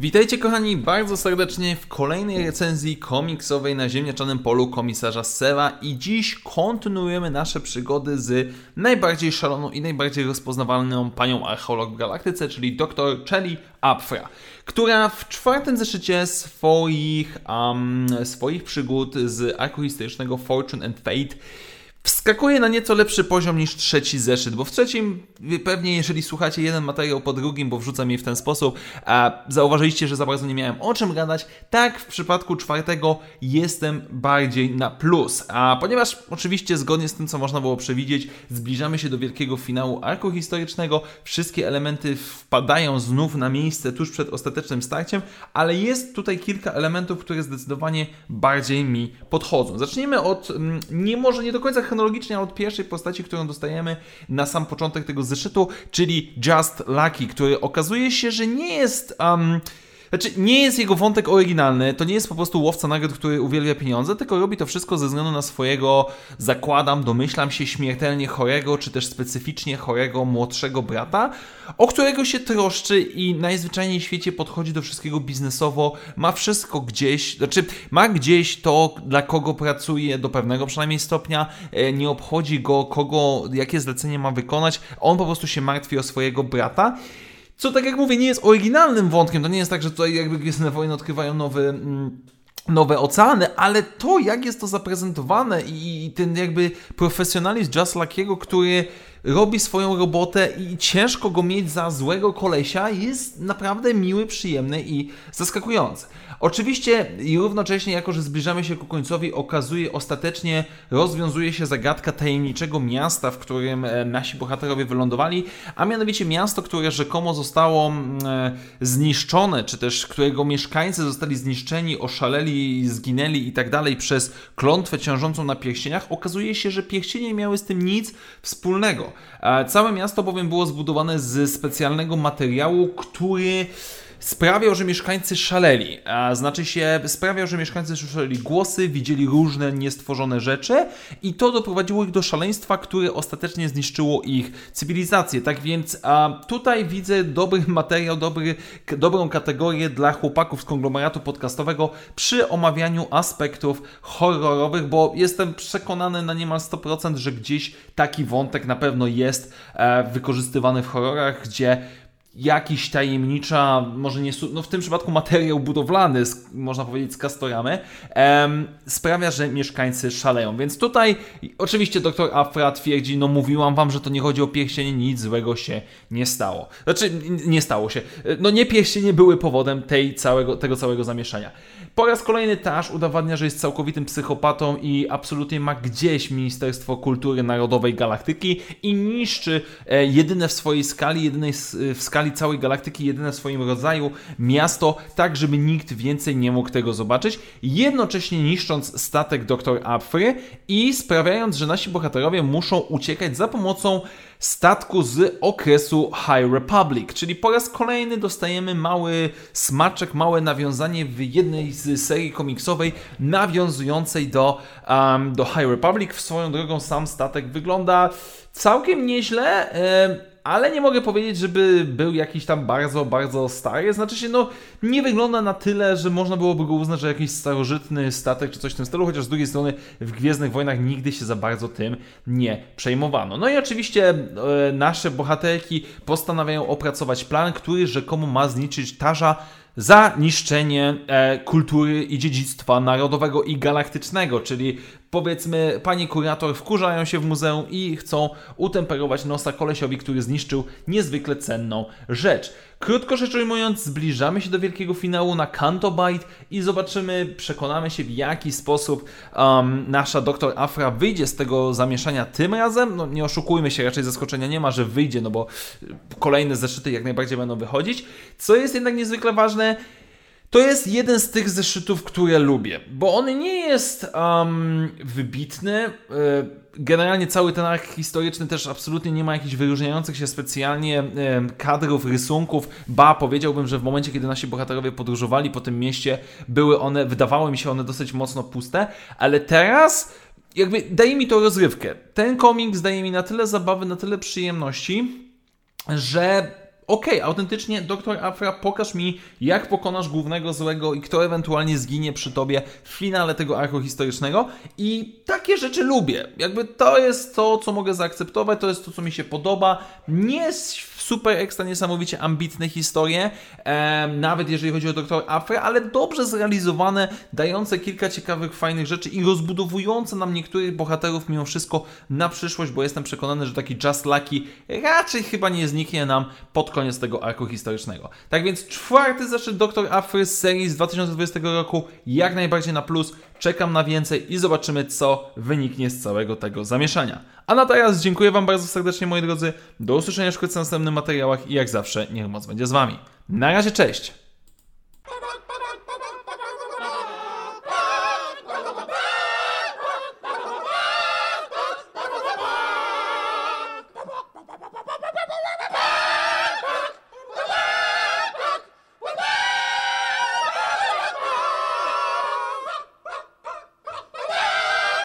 Witajcie kochani bardzo serdecznie w kolejnej recenzji komiksowej na ziemniaczanym polu komisarza Sera i dziś kontynuujemy nasze przygody z najbardziej szaloną i najbardziej rozpoznawalną panią archeolog w galaktyce, czyli dr Chelly Apfra, która w czwartym zeszycie swoich, um, swoich przygód z arku historycznego Fortune and Fate wskakuje na nieco lepszy poziom niż trzeci zeszyt, bo w trzecim pewnie jeżeli słuchacie jeden materiał po drugim, bo wrzucam je w ten sposób, a zauważyliście, że za bardzo nie miałem o czym gadać, tak w przypadku czwartego jestem bardziej na plus. A ponieważ oczywiście zgodnie z tym, co można było przewidzieć, zbliżamy się do wielkiego finału arku historycznego, wszystkie elementy wpadają znów na miejsce tuż przed ostatecznym starciem, ale jest tutaj kilka elementów, które zdecydowanie bardziej mi podchodzą. Zacznijmy od, mm, nie może nie do końca chronologicznie od pierwszej postaci, którą dostajemy na sam początek tego zeszytu, czyli Just Lucky, który okazuje się, że nie jest. Um, znaczy, nie jest jego wątek oryginalny, to nie jest po prostu łowca nagród, który uwielbia pieniądze, tylko robi to wszystko ze względu na swojego, zakładam, domyślam się, śmiertelnie chorego, czy też specyficznie chorego młodszego brata, o którego się troszczy i najzwyczajniej w świecie podchodzi do wszystkiego biznesowo, ma wszystko gdzieś, znaczy ma gdzieś to, dla kogo pracuje do pewnego przynajmniej stopnia, e, nie obchodzi go, kogo, jakie zlecenie ma wykonać, on po prostu się martwi o swojego brata. Co tak jak mówię, nie jest oryginalnym wątkiem. To nie jest tak, że tutaj jakby Gwiezdne Wojny odkrywają nowy. Mm, nowe oceany, ale to, jak jest to zaprezentowane i ten jakby profesjonalizm Just Luckiego, który robi swoją robotę i ciężko go mieć za złego kolesia, jest naprawdę miły, przyjemny i zaskakujący. Oczywiście i równocześnie, jako że zbliżamy się ku końcowi, okazuje, ostatecznie rozwiązuje się zagadka tajemniczego miasta, w którym e, nasi bohaterowie wylądowali, a mianowicie miasto, które rzekomo zostało mm, e, zniszczone, czy też którego mieszkańcy zostali zniszczeni, oszaleli, zginęli i tak dalej przez klątwę ciążącą na pierścieniach, okazuje się, że pierścienie miały z tym nic wspólnego. E, całe miasto bowiem było zbudowane z specjalnego materiału, który sprawiał, że mieszkańcy szaleli. A znaczy się, sprawiał, że mieszkańcy słyszeli głosy, widzieli różne niestworzone rzeczy i to doprowadziło ich do szaleństwa, które ostatecznie zniszczyło ich cywilizację. Tak więc a, tutaj widzę dobry materiał, dobry, dobrą kategorię dla chłopaków z konglomeratu podcastowego przy omawianiu aspektów horrorowych, bo jestem przekonany na niemal 100%, że gdzieś taki wątek na pewno jest e, wykorzystywany w horrorach, gdzie jakiś tajemnicza, może nie, no w tym przypadku materiał budowlany, można powiedzieć z Castoramy, em, sprawia, że mieszkańcy szaleją. Więc tutaj oczywiście dr Afra twierdzi, no mówiłam wam, że to nie chodzi o pierścienie, nic złego się nie stało. Znaczy, nie stało się. No nie pierścienie były powodem tej całego, tego całego zamieszania. Po raz kolejny Tash udowadnia, że jest całkowitym psychopatą i absolutnie ma gdzieś Ministerstwo Kultury Narodowej Galaktyki i niszczy e, jedyne w swojej skali, jedynej w skali całej galaktyki, jedyne w swoim rodzaju miasto, tak żeby nikt więcej nie mógł tego zobaczyć, jednocześnie niszcząc statek Dr. Apfry i sprawiając, że nasi bohaterowie muszą uciekać za pomocą statku z okresu High Republic, czyli po raz kolejny dostajemy mały smaczek, małe nawiązanie w jednej z serii komiksowej nawiązującej do, um, do High Republic. W swoją drogą sam statek wygląda całkiem nieźle. Ale nie mogę powiedzieć, żeby był jakiś tam bardzo, bardzo stary. Znaczy się, no, nie wygląda na tyle, że można byłoby go uznać, że jakiś starożytny statek czy coś w tym stylu, chociaż z drugiej strony w Gwiezdnych Wojnach nigdy się za bardzo tym nie przejmowano. No i oczywiście e, nasze bohaterki postanawiają opracować plan, który rzekomo ma zniszczyć Tarza za niszczenie e, kultury i dziedzictwa narodowego i galaktycznego, czyli powiedzmy pani kurator wkurzają się w muzeum i chcą utemperować nosa kolesiowi, który zniszczył niezwykle cenną rzecz. Krótko rzecz ujmując, zbliżamy się do wielkiego finału na Kanto Bite i zobaczymy, przekonamy się w jaki sposób um, nasza doktor Afra wyjdzie z tego zamieszania tym razem. No nie oszukujmy się, raczej zaskoczenia nie ma, że wyjdzie, no bo kolejne zeszyty jak najbardziej będą wychodzić. Co jest jednak niezwykle ważne, To jest jeden z tych zeszytów, które lubię, bo on nie jest um, wybitny. E, generalnie cały ten ark historyczny też absolutnie nie ma jakichś wyróżniających się specjalnie kadrów, rysunków. Ba, powiedziałbym, że w momencie, kiedy nasi bohaterowie podróżowali po tym mieście, były one, wydawały mi się one dosyć mocno puste, ale teraz jakby daje mi to rozrywkę. Ten komiks daje mi na tyle zabawy, na tyle przyjemności, że okej, okay, autentycznie, doktor Afra, pokaż mi, jak pokonasz głównego złego i kto ewentualnie zginie przy tobie w finale tego arku historycznego. I takie rzeczy lubię. Jakby to jest to, co mogę zaakceptować, to jest to, co mi się podoba. Nie super ekstra niesamowicie ambitne historie, e, nawet jeżeli chodzi o Doktor Afra, ale dobrze zrealizowane, dające kilka ciekawych, fajnych rzeczy i rozbudowujące nam niektórych bohaterów mimo wszystko na przyszłość, bo jestem przekonany, że taki Just Lucky raczej chyba nie zniknie nam pod koniec tego arku historycznego. Tak więc czwarty zeszyt Doktor Afry z serii z 2020 roku jak najbardziej na plus. Czekam na więcej i zobaczymy, co wyniknie z całego tego zamieszania. A na teraz dziękuję Wam bardzo serdecznie, moi drodzy. Do usłyszenia wkrótce w następnych materiałach i jak zawsze, niech moc będzie z Wami. Na razie, cześć!